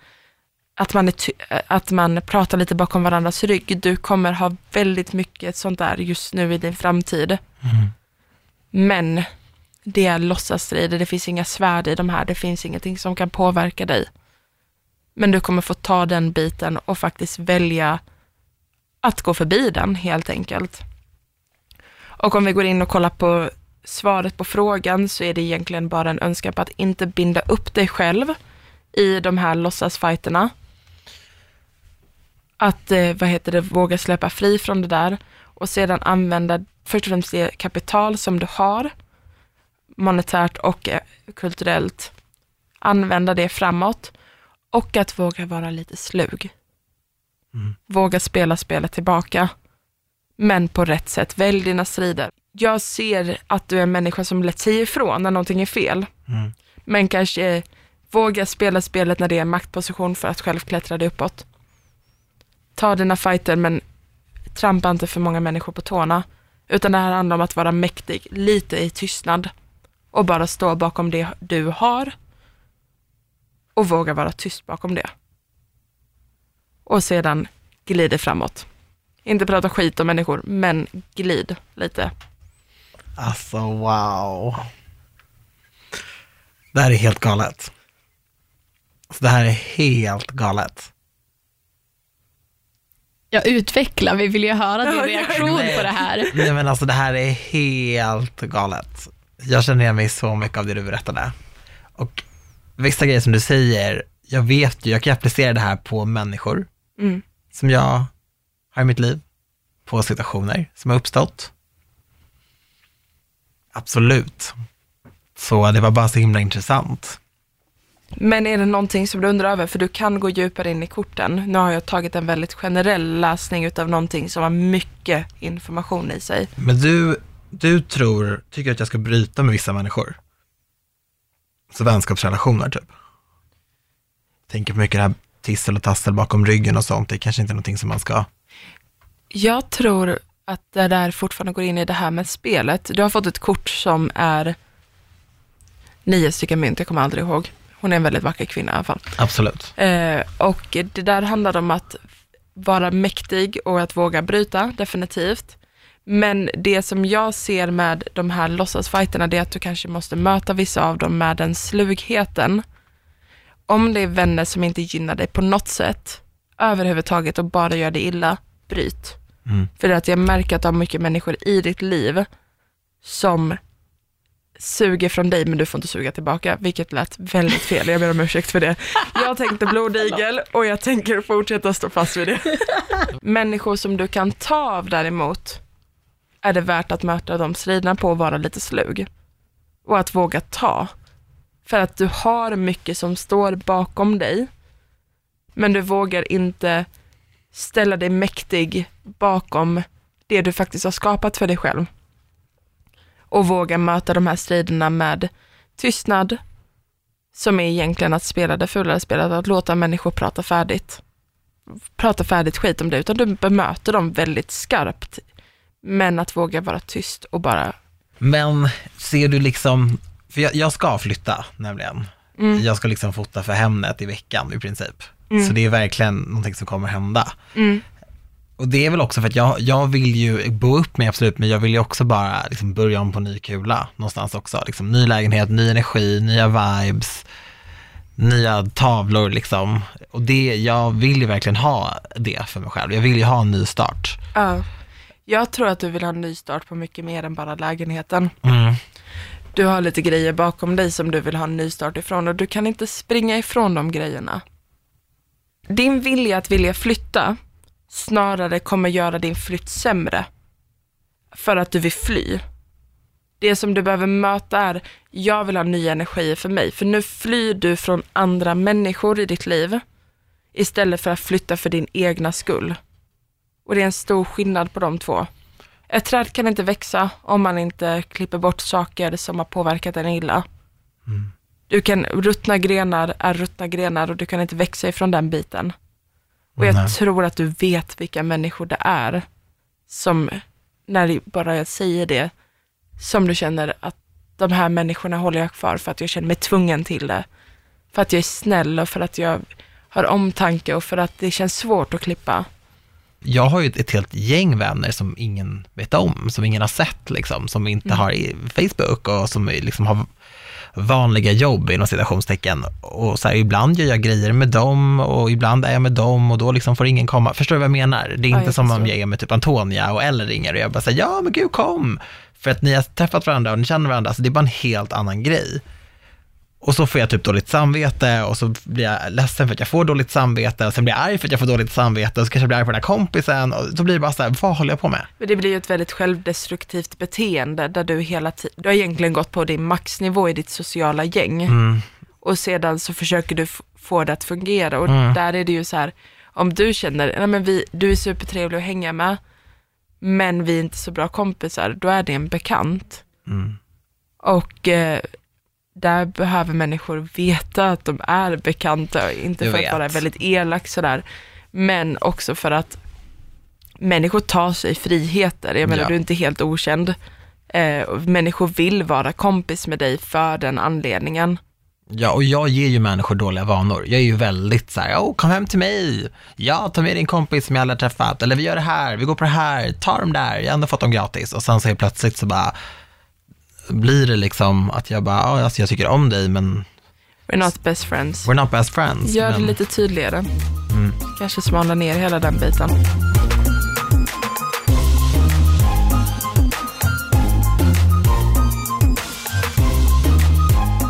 att man, är att man pratar lite bakom varandras rygg. Du kommer ha väldigt mycket sånt där just nu i din framtid. Mm. Men det är låtsasstrider, det finns inga svärd i de här, det finns ingenting som kan påverka dig. Men du kommer få ta den biten och faktiskt välja att gå förbi den helt enkelt. Och om vi går in och kollar på svaret på frågan så är det egentligen bara en önskan på att inte binda upp dig själv i de här låtsasfighterna. Att, eh, vad heter det, våga släppa fri från det där och sedan använda först och främst det kapital som du har, monetärt och eh, kulturellt, använda det framåt och att våga vara lite slug. Mm. Våga spela spelet tillbaka, men på rätt sätt. Välj dina strider. Jag ser att du är en människa som lätt säger ifrån när någonting är fel, Mm. men kanske våga spela spelet när det är maktposition för att själv klättra dig uppåt. Ta dina fighter, men trampa inte för många människor på tårna, utan det här handlar om att vara mäktig, lite i tystnad och bara stå bakom det du har och våga vara tyst bakom det. Och sedan glider framåt. Inte prata skit om människor, men glid lite. Alltså wow. Det här är helt galet. Alltså, det här är helt galet. Jag utvecklar, vi vill ju höra din Ja, reaktion på det här. Nej men alltså det här är helt galet. Jag känner igen mig så mycket av det du berättade. Och vissa grejer som du säger, jag vet ju, jag kan applicera det här på människor Mm. som jag har i mitt liv, på situationer som har uppstått. Absolut. Så det var bara så himla intressant. Men är det någonting som du undrar över? För du kan gå djupare in i korten. Nu har jag tagit en väldigt generell läsning utav någonting som har mycket information i sig. Men du, du tror, tycker att jag ska bryta med vissa människor? Så vänskapsrelationer typ? Tänker på mycket det här tissel och tassel bakom ryggen och sånt. Det är kanske inte någonting som man ska... Jag tror att det där fortfarande går in i det här med spelet. Du har fått ett kort som är nio stycken mynt, jag kommer aldrig ihåg. Hon är en väldigt vacker kvinna i alla fall. Absolut. Eh, och det där handlar om att vara mäktig och att våga bryta, definitivt. Men det som jag ser med de här låtsasfighterna, det är att du kanske måste möta vissa av dem med den slugheten. Om det är vänner som inte gynnar dig på något sätt, överhuvudtaget och bara gör dig illa, bryt. Mm. För att jag märker att du har mycket människor i ditt liv som suger från dig, men du får inte suga tillbaka, vilket lät väldigt fel. Jag ber om ursäkt för det. Jag tänkte blodigel och jag tänker fortsätta stå fast vid det. Människor som du kan ta av däremot, är det värt att möta de striderna på och vara lite slug. Och att våga ta. För att du har mycket som står bakom dig, men du vågar inte ställa dig mäktig bakom det du faktiskt har skapat för dig själv. Och våga möta de här striderna med tystnad, som är egentligen att spela det fulare spelet, att låta människor prata färdigt. Prata färdigt skit om det, utan du bemöter dem väldigt skarpt. Men att våga vara tyst och bara, Men ser du liksom, för jag, jag ska flytta nämligen. mm, Jag ska liksom fota för Hemnet i veckan i princip. Mm. Så det är verkligen någonting som kommer hända. mm, Och det är väl också för att jag, jag vill ju bo upp mig absolut, men jag vill ju också bara liksom börja om på ny kula någonstans också. Liksom, ny lägenhet, ny energi, nya vibes, nya tavlor liksom. Och det, jag vill ju verkligen ha det för mig själv. Jag vill ju ha en ny start. ja. Jag tror att du vill ha en ny start på mycket mer än bara lägenheten. Mm. Du har lite grejer bakom dig som du vill ha en ny start ifrån och du kan inte springa ifrån de grejerna. Din vilja att vilja flytta snarare kommer göra din flytt sämre. För att du vill fly. Det som du behöver möta är, jag vill ha nya energier för mig. För nu flyr du från andra människor i ditt liv istället för att flytta för din egna skull. Och det är en stor skillnad på de två. Ett träd kan inte växa om man inte klipper bort saker som har påverkat en illa. du kan, ruttna grenar är ruttna grenar och du kan inte växa ifrån den biten. Och jag Nej. tror att du vet vilka människor det är som, när bara jag säger det, som du känner att de här människorna håller jag kvar för att jag känner mig tvungen till det. För att jag är snäll och för att jag har omtanke och för att det känns svårt att klippa. Jag har ju ett, helt gäng vänner som ingen vet om, som ingen har sett, liksom, som inte har i Facebook och som liksom har vanliga jobb inom citationstecken. Och så här, ibland gör jag grejer med dem och ibland är jag med dem och då liksom får ingen komma. Förstår du vad jag menar? Det är Ja, inte som om jag är med typ Antonia och Ellen ringer och jag bara säger ja men gud kom. För att ni har träffat varandra och ni känner varandra, alltså det är bara en helt annan grej. Och så får jag typ dåligt samvete och så blir jag ledsen för att jag får dåligt samvete och sen blir jag arg för att jag får dåligt samvete och så kanske jag blir arg på den här kompisen och så blir det bara så här, vad håller jag på med? Men det blir ju ett väldigt självdestruktivt beteende där du hela tiden, du har egentligen gått på din maxnivå i ditt sociala gäng Mm. och sedan så försöker du få det att fungera och Mm. där är det ju så här, om du känner, nej men vi, du är supertrevlig att hänga med, men vi är inte så bra kompisar, då är det en bekant. Mm. Och eh, där behöver människor veta att de är bekanta, inte Jag för vet. att vara väldigt elak sådär, men också för att människor tar sig friheter. Jag menar, Ja. du är inte helt okänd. Eh, människor vill vara kompis med dig för den anledningen. Ja, och jag ger ju människor dåliga vanor. Jag är ju väldigt så här, oh, kom hem till mig. Ja, ta med din kompis som jag aldrig har träffat. Eller vi gör det här, vi går på det här, ta dem där, jag har ändå fått dem gratis. Och sen så helt plötsligt så bara blir det liksom att jag bara, ja, alltså jag tycker om dig, men We're not best friends. we're not best friends. Gör det men, lite tydligare. Mm. Kanske smala ner hela den biten.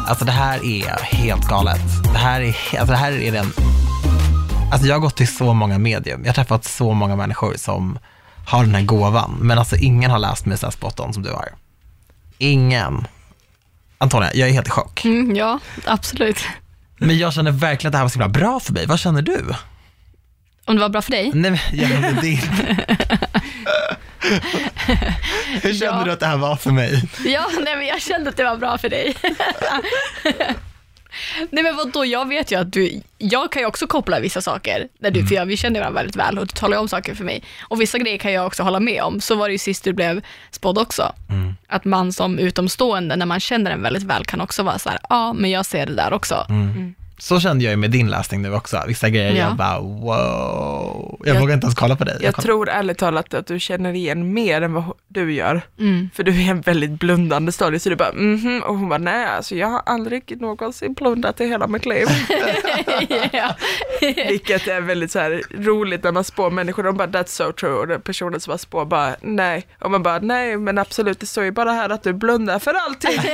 Alltså det här är helt galet. Det här är, alltså det här är den, alltså jag har gått till så många medium, jag har träffat så många människor som har den här gåvan, men alltså ingen har läst mig så här spot on som du har. Ingen. Antonija, jag är helt i chock. Mm, ja, absolut. Men jag känner verkligen att det här var så himla bra för mig. Vad känner du? Om det var bra för dig? Nej, men jag känner det Hur kände Ja. du att det här var för mig? Ja, nej men jag kände att det var bra för dig. nej men vadå, jag vet ju att du, jag kan ju också koppla vissa saker, när du, för jag, vi känner varandra väldigt väl och du talar ju om saker för mig. Och vissa grejer kan jag också hålla med om. Så var det ju sist du blev spådd också. Att man som utomstående, när man känner en väldigt väl, kan också vara så här, ja men jag ser det där också. Så kände jag ju med din läsning nu också. Vissa grejer, Ja. jag bara wow. Jag, Jag- vågar inte ens kolla på dig. Jag kollar- tror ärligt talat att du känner igen mer än vad du gör. Mm. För du är en väldigt blundande stadie, så du bara mhm, och hon bara nej, alltså jag har aldrig någonsin blundat i hela mitt liv. Vilket är väldigt så här roligt när man spår människor, de bara that's so true, och den personen som bara spår bara nej, och man bara nej, men absolut, det står ju bara här att du blundar för allting.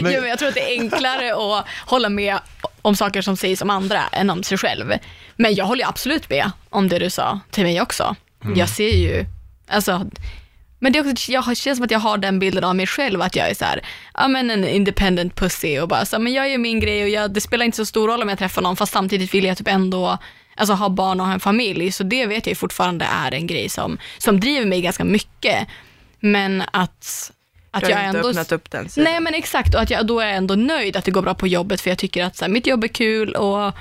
Men- Jo, men jag tror att det är enklare att hålla med om saker som sägs om andra än om sig själv. Men jag håller absolut med om det du sa till mig också. Jag ser ju, alltså, men det är också, jag känns som att jag har den bilden av mig själv, att jag är så här, ja men en independent pussy och bara så, men jag gör min grej och jag, det spelar inte så stor roll om jag träffar någon, fast samtidigt vill jag typ ändå Alltså ha barn och ha en familj, så det vet jag fortfarande är en grej som, som driver mig ganska mycket. Men att, att Du har jag inte ändå... öppnat upp den sidan. Nej men exakt, och att jag då är ändå nöjd att det går bra på jobbet för jag tycker att så här, mitt jobb är kul och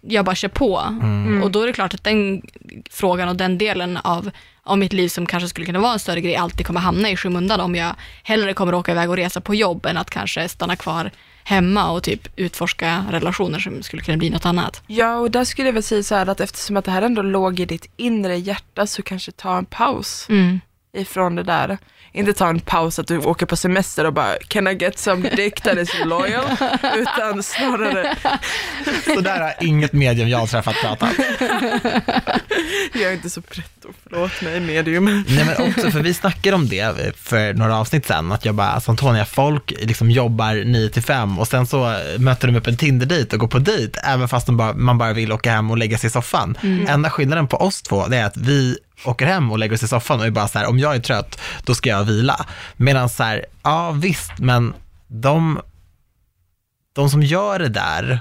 jag bara kör på. Mm. Och då är det klart att den frågan och den delen av, av mitt liv som kanske skulle kunna vara en större grej alltid kommer hamna i skymundan om jag hellre kommer åka iväg och resa på jobb än att kanske stanna kvar hemma och typ utforska relationer som skulle kunna bli något annat. Ja, och där skulle jag väl säga så här att eftersom att det här ändå låg i ditt inre hjärta så kanske ta en paus Mm. ifrån det där. Inte ta en paus att du åker på semester och bara can I get some dick that is loyal? Utan snarare, Så där har inget medium jag har träffat pratat. jag är inte så pretto, förlåt mig medium. Nej men också, för vi snackade om det för några avsnitt sen, att jag bara, alltså Antonia, folk liksom jobbar 9 till 5 och sen så möter de upp en Tinder-dejt och går på dejt, även fast de bara, man bara vill åka hem och lägga sig i soffan. Enda skillnaden på oss två, det är att vi åker hem och lägger oss i soffan och är bara så här, om jag är trött, då ska jag vila. Medan så här, ja visst, men de, de som gör det där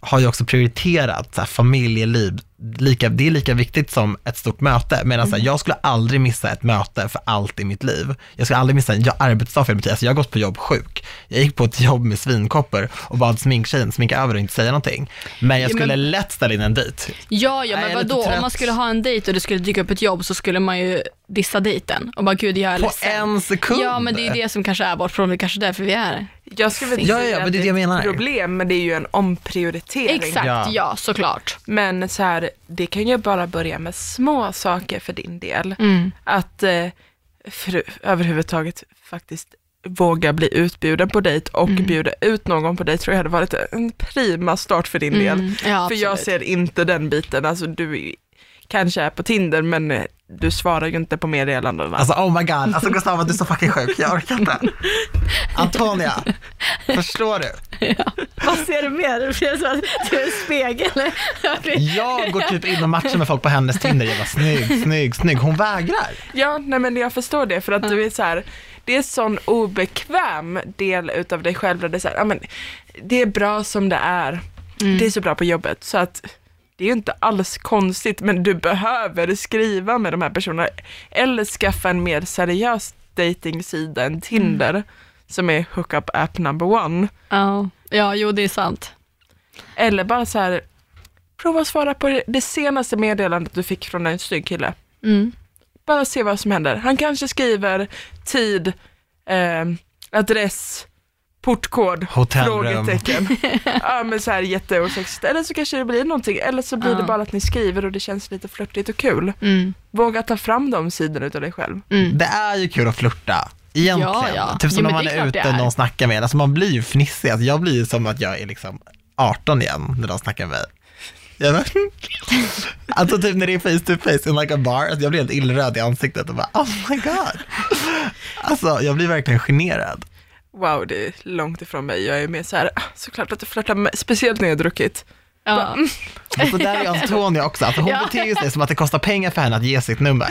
har ju också prioriterat så här, familjeliv lika, det är lika viktigt som ett stort möte. Medan så här, jag skulle aldrig missa ett möte för allt i mitt liv. Jag skulle aldrig missa en jag, arbetsdag för mitt liv. Alltså jag har gått på jobb sjuk. Jag gick på ett jobb med svinkoppor och bad sminktjejen sminka över och inte säga någonting. Men jag Ja, skulle men- lätt ställa in en dejt. Ja, ja, men är vadå? Om man skulle ha en dejt och det skulle dyka upp ett jobb så skulle man ju dissa dejten och bara, gud jag är På ledsen. en sekund. Ja, men det är det som kanske är vårt problem, det är kanske därför vi är här. Jag skulle väl Ja, säga ja, men att det är det jag menar. ett problem, men det är ju en omprioritering. Exakt, Ja. ja, såklart. Men så här, det kan ju bara börja med små saker för din del. Mm. Att eh, för, överhuvudtaget faktiskt våga bli utbjuden på dejt och Mm. bjuda ut någon på dejt tror jag hade varit en prima start för din del. Mm. Ja, För jag ser inte den biten, alltså du kanske är på Tinder men du svarar ju inte på meddelandena. Alltså oh my god, alltså Gustava du är så fucking sjuk, jag orkar inte. Antonia, förstår du? Vad ser du mer? Det ser som att du är en spegel. Jag går typ in och matchar med folk på hennes Tinder, jag bara snygg, snygg, snygg. Hon vägrar. Ja, nej men jag förstår det för att du är så här, det är en sån obekväm del utav dig själv där det är så här, ja men det är bra som det är. Det är så bra på jobbet så att det är ju inte alls konstigt men du behöver skriva med de här personerna eller skaffa en mer seriös datingsida än Tinder som är hookup app number one. Ja, ja, jo det är sant. Eller bara så här, prova att svara på det senaste meddelandet du fick från en snygg kille. Mm. bara se vad som händer. Han kanske skriver tid, eh, adress, portkod, Hotellrum. frågetecken. ja men så här jätteosexigt. Eller så kanske det blir någonting, eller så blir Ja. det bara att ni skriver och det känns lite flörtigt och kul. Mm. Våga ta fram de sidorna utav dig själv. Mm. Det är ju kul att flirta. Egentligen. Ja, ja. Typ som Jo, när man är är ute och någon snackar med. Alltså man blir ju fnissig. Alltså jag blir ju som att jag är liksom 18 igen när de snackar med mig. Bara, alltså typ när det är face to face in like a bar, alltså jag blir helt illröd i ansiktet och bara oh my god. Alltså jag blir verkligen generad. Wow, det är långt ifrån mig. Jag är mer så här, ah, såklart att du flörtar med, speciellt när jag har druckit. Ja. Och så där är Antonia också, alltså hon Ja. beter sig som att det kostar pengar för henne att ge sitt nummer.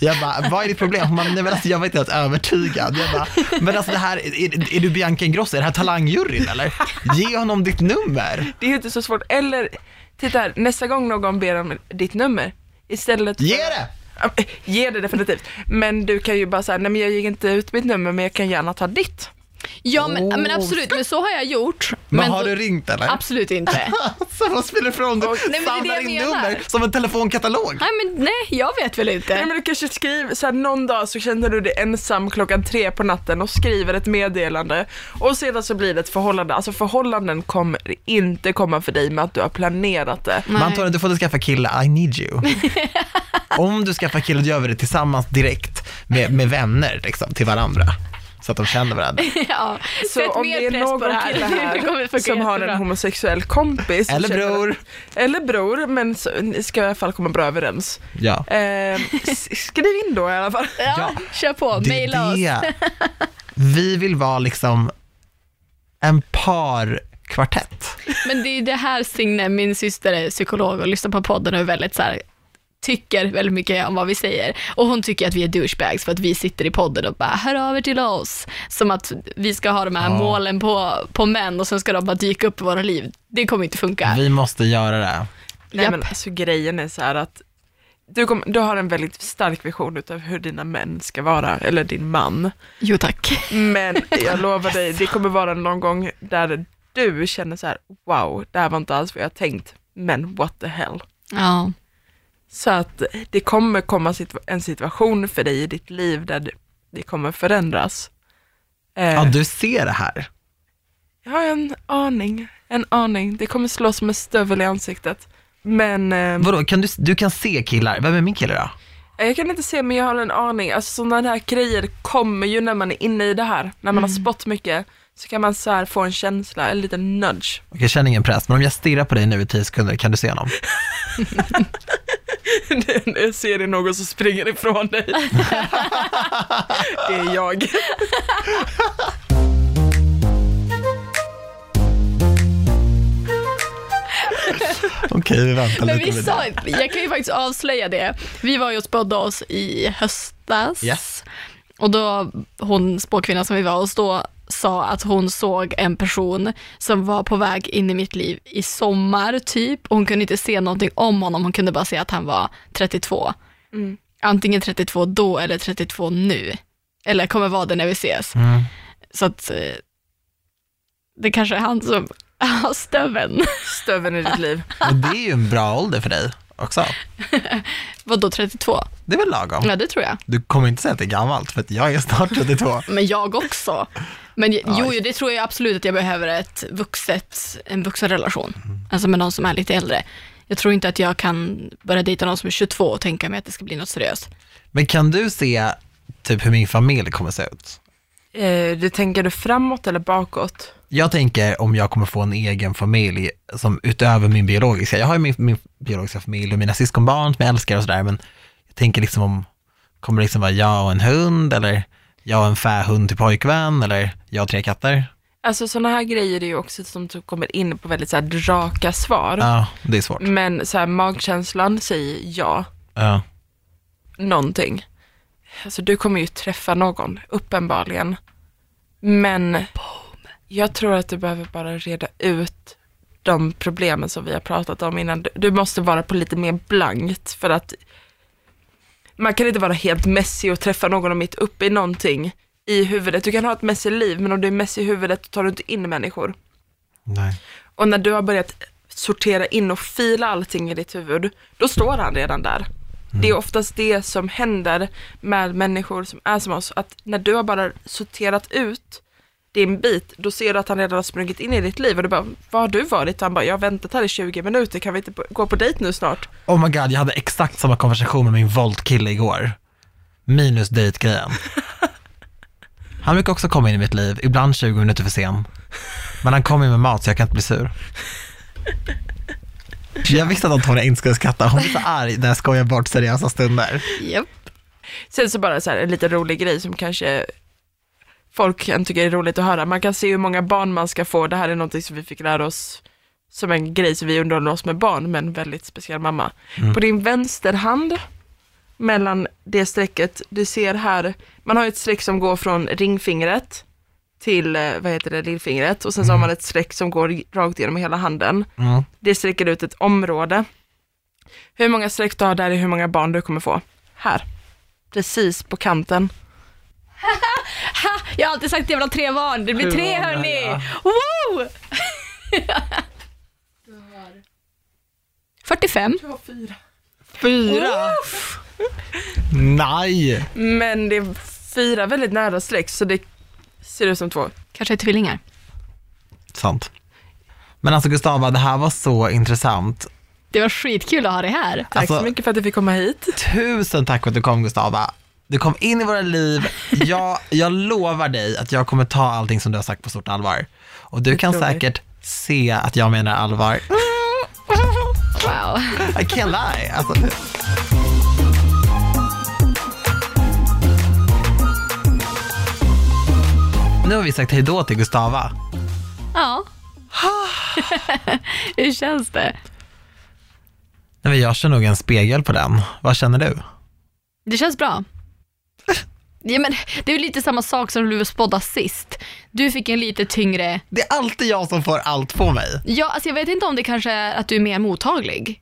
Jag bara, vad är ditt problem? Hon bara, nej men alltså jag var inte ens övertygad. Jag bara, men alltså det här, är, är du Bianca Ingrosso? Är det här talangjuryn eller? Ge honom ditt nummer. Det är ju inte så svårt. Eller, titta här, nästa gång någon ber om ditt nummer, istället för Ge det! Ge det definitivt. Men du kan ju bara säga, nej men jag ger inte ut mitt nummer men jag kan gärna ta ditt. Ja, men, Oh. men absolut, men så har jag gjort. Men, har då- du ringt eller? Absolut inte. Så vad spelar det för roll? Du Nej, men det är det samlar in nummer som en telefonkatalog. Nej, men nej, jag vet väl Nej inte. men du kanske skriver, så här, någon dag så känner du dig ensam klockan tre på natten och skriver ett meddelande och sedan så blir det ett förhållande. Alltså förhållanden kommer inte komma för dig med att du har planerat det. Men Antonija, du får inte skaffa kille, I need you. Om du skaffar kille, då gör vi det tillsammans direkt med, med vänner liksom, till varandra. Så att de känner varandra. Ja, Så sätt om mer det är någon på det här. kille här som har en homosexuell kompis. Eller känner- bror. Eller bror, men så, ni ska i alla fall komma bra överens. Ja. Eh, skriv in då i alla fall. Ja, Ja, kör på. Det Maila oss. Vi vill vara liksom en parkvartett. Men det är det här Signe, min syster är psykolog och lyssnar på podden och är väldigt så här, tycker väldigt mycket om vad vi säger. Och hon tycker att vi är douchebags för att vi sitter i podden och bara, hör av er till oss. Som att vi ska ha de här Ja. målen på, på män och sen ska de bara dyka upp i våra liv. Det kommer inte funka. Vi måste göra det. Nej Japp. men alltså grejen är så här att du, kom, du har en väldigt stark vision utav hur dina män ska vara, eller din man. Jo tack. Men jag lovar dig, det kommer vara någon gång där du känner så här, wow, det här var inte alls vad jag tänkt, men what the hell. Ja. Så att det kommer komma en situation för dig i ditt liv där det- kommer förändras. Eh, Ja, du ser det här. Jag har en aning, en aning. Det kommer slå som en stövel i ansiktet. Men eh, Vadå, kan du, du kan se killar. Vem är min kille då? jag kan inte se, men jag har en aning. Alltså sådana här grejer kommer ju när man är inne i det här. När man har spott mycket så kan man så här få en känsla, en liten nudge. Okej, jag känner ingen press, men om jag stirrar på dig nu i tio sekunder, kan du se honom? ser det någon som springer ifrån dig. det är jag. Okej, vi väntar Men lite vi med sa, det. jag kan ju faktiskt avslöja det. Vi var ju och spådde oss i höstas. Yes. Och då, hon spåkvinnan som vi var hos då, sa att hon såg en person som var på väg in i mitt liv i sommar typ. Och hon kunde inte se någonting om honom, hon kunde bara se att han var 32. Mm. Antingen 32 då eller 32 nu. Eller kommer vara det när vi ses. Mm. Så att eh, det kanske är han som har stöven. Stöven i ditt liv. Och det är ju en bra ålder för dig också. Vadå 32? Det är väl lagom? Ja det tror jag. Du kommer inte säga att det är gammalt, för att jag är snart 32. Men jag också. Men jo, jo, det tror jag absolut att jag behöver ett vuxet, en vuxen relation. Alltså med någon som är lite äldre. Jag tror inte att jag kan börja dejta någon som är 22 och tänka mig att det ska bli något seriöst. Men kan du se typ hur min familj kommer se ut? Eh, du tänker du framåt eller bakåt? Jag tänker om jag kommer få en egen familj som utöver min biologiska, jag har ju min, min biologiska familj och mina syskonbarn som jag älskar och sådär, men jag tänker liksom om, kommer det liksom vara jag och en hund eller jag och en fähund till pojkvän eller jag och tre katter? Alltså sådana här grejer är ju också som typ kommer in på väldigt så här raka svar. Ja, det är svårt. Men så här, magkänslan säger ja, Ja. någonting. Alltså du kommer ju träffa någon, uppenbarligen. Men jag tror att du behöver bara reda ut de problemen som vi har pratat om innan. Du måste vara på lite mer blankt för att man kan inte vara helt messy och träffa någon och mitt uppe i någonting i huvudet. Du kan ha ett messy liv, men om du är messy i huvudet tar du inte in människor. Nej. Och när du har börjat sortera in och fila allting i ditt huvud, då står han redan där. Det är oftast det som händer med människor som är som oss, att när du har bara sorterat ut din bit, då ser du att han redan har sprungit in i ditt liv och du bara, var har du varit? Och han bara, jag har väntat här i 20 minuter, kan vi inte gå på dejt nu snart? Oh my god, jag hade exakt samma konversation med min Volt-kille igår. Minus dejtgrejen. Han brukar också komma in i mitt liv, ibland 20 minuter för sen. Men han kommer med mat så jag kan inte bli sur. Jag visste att Antonija inte skulle skratta, hon blir så arg när jag skojar bort seriösa stunder. Japp. Sen så bara så här, en liten rolig grej som kanske folk kan tycka är roligt att höra. Man kan se hur många barn man ska få. Det här är någonting som vi fick lära oss som en grej som vi underhåller oss med barn, men väldigt speciell mamma. På din vänsterhand, mellan det strecket du ser här, man har ett streck som går från ringfingret till, eh, vad heter det, lillfingret och sen så har man ett streck som går rakt igenom hela handen. Mm. Det sträcker ut ett område. Hur många streck du har där är hur många barn du kommer få. Här. Precis på kanten. Jag har alltid sagt att jag vill ha tre barn. Det blir tre hörni. ja. Woo! 45. Jag har fyra. Fyra! Nej! Men det är fyra väldigt nära streck så det ser ut som två. Kanske är tvillingar. Sant. Men alltså Gustava, det här var så intressant. Det var skitkul att ha dig här. Tack Alltså- så mycket för att du fick komma hit. Tusen tack för att du kom Gustava. Du kom in i våra liv. Jag, jag lovar dig att jag kommer ta allting som du har sagt på stort allvar. Och du Det kan säkert se att jag menar allvar. Wow. I can't lie. Alltså, nu har vi sagt hej då till Gustava. Ja. Hur känns det? Nej, jag kör nog en spegel på den. Vad känner du? Det känns bra. Ja, men det är ju lite samma sak som du spådda sist. Du fick en lite tyngre... Det är alltid jag som får allt på mig. Ja, alltså jag vet inte om det kanske är att du är mer mottaglig.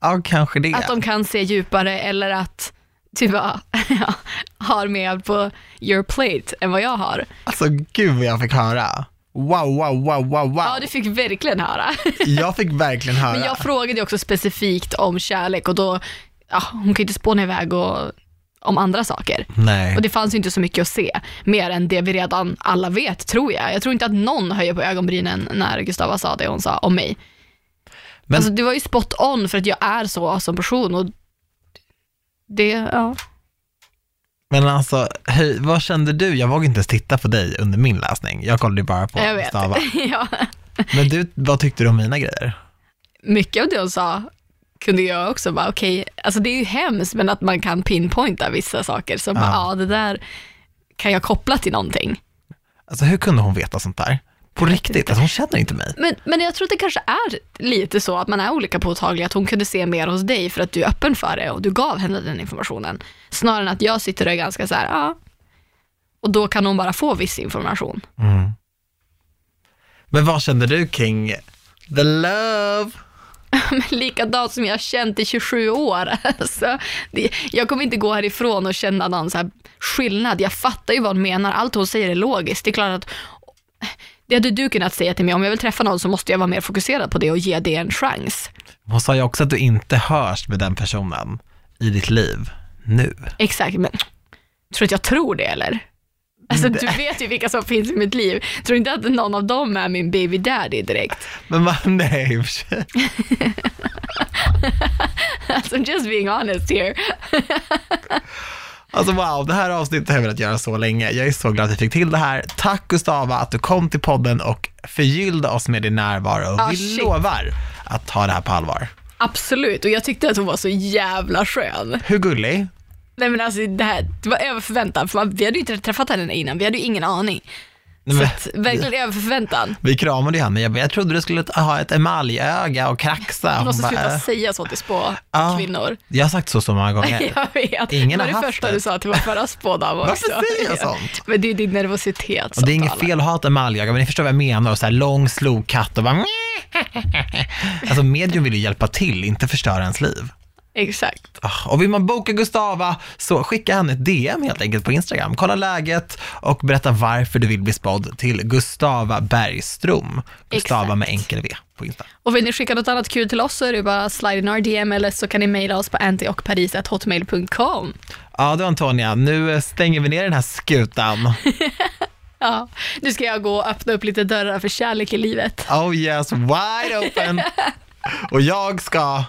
Ja, kanske det. Att de kan se djupare eller att du bara har mer på your plate än vad jag har. Alltså gud vad jag fick höra. Wow, wow, wow, wow, wow. Ja, du fick verkligen höra. Jag fick verkligen höra. Men jag frågade också specifikt om kärlek och då, ja, hon kan ju inte spåna iväg och, om andra saker. Nej. Och det fanns ju inte så mycket att se, mer än det vi redan alla vet, tror jag. Jag tror inte att någon höjer på ögonbrynen när Gustava sa det hon sa om mig. Men- Alltså det var ju spot on för att jag är så som person och det, ja. Men alltså, hej, vad kände du? Jag vågade inte ens titta på dig under min läsning. Jag kollade ju bara på Jag vet. Gustava. ja. Men du, vad tyckte du om mina grejer? Mycket av det hon sa kunde jag också bara, okej, alltså det är ju hemskt, men att man kan pinpointa vissa saker som, bara, Ja. ja det där kan jag koppla till någonting. Alltså hur kunde hon veta sånt där? På riktigt, alltså, hon känner inte mig. Men, men jag tror att det kanske är lite så att man är olika påtaglig, att hon kunde se mer hos dig för att du är öppen för det och du gav henne den informationen. Snarare än att jag sitter och är ganska så här, ja, Och då kan hon bara få viss information. Men vad känner du kring the love? Likadant som jag har känt i 27 år. Alltså, det, jag kommer inte gå härifrån och känna någon så skillnad. Jag fattar ju vad hon menar. Allt hon säger är logiskt. Det är klart att det hade du kunnat säga till mig. Om jag vill träffa någon så måste jag vara mer fokuserad på det och ge det en chans. Hon sa ju också att du inte hörs med den personen i ditt liv nu. Exakt, men tror du att jag tror det eller? Alltså du vet ju vilka som finns i mitt liv. Tror inte att någon av dem är min baby daddy direkt. Men vad, nej i och för sig. Alltså just being honest here. Alltså wow, det här avsnittet har jag velat göra så länge. Jag är så glad att vi fick till det här. Tack Gustava att du kom till podden och förgyllde oss med din närvaro. Ah, vi shit. lovar att ta det här på allvar. Absolut, och jag tyckte att hon var så jävla skön. Hur gullig? Nej men alltså det här det var över förväntan, för man, vi hade ju inte träffat henne innan, vi hade ju ingen aning. Nej, Så men, att, verkligen över förväntan. vi kramade ju henne. Jag, jag trodde du skulle ha ett emaljöga och kraxa. Du måste bara, sluta äh. säga så till spå Ja. kvinnor. Jag har sagt så så många gånger. Jag vet, Ingen det var det första det. du sa till vår förra spådam också. Varför säger jag sånt? Men det är din nervositet. Och det är inget fel att ha ett emaljöga, men ni förstår vad jag menar. Och så här lång slokhatt och bara... Alltså medium vill ju hjälpa till, inte förstöra ens liv. Exakt. Ah, Och vill man boka Gustava så skicka henne ett DM helt enkelt på Instagram. Kolla läget och berätta varför du vill bli spådd till Gustava Bergström. Gustava Exakt. med enkel V på Insta. Och vill ni skicka något annat kul till oss så är det bara slide in our DM eller så kan ni mejla oss på antiochparis.hotmail.com. Ja du Antonia, nu stänger vi ner den här skutan. Ja, nu ska jag gå och öppna upp lite dörrar för kärlek i livet. Oh yes, wide open. Och jag ska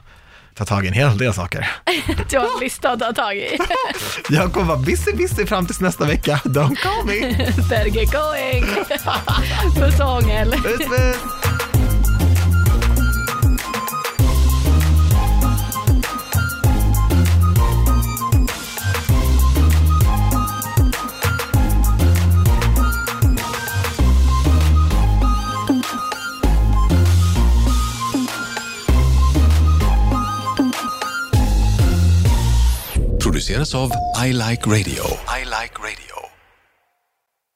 ta tag i en hel del saker. Du har en lista att ta tag i. Jag kommer vara busy busy fram tills nästa vecka. Don't call me. Get going. Puss och hångel. Puss puss. Produceras av I Like Radio. I like radio.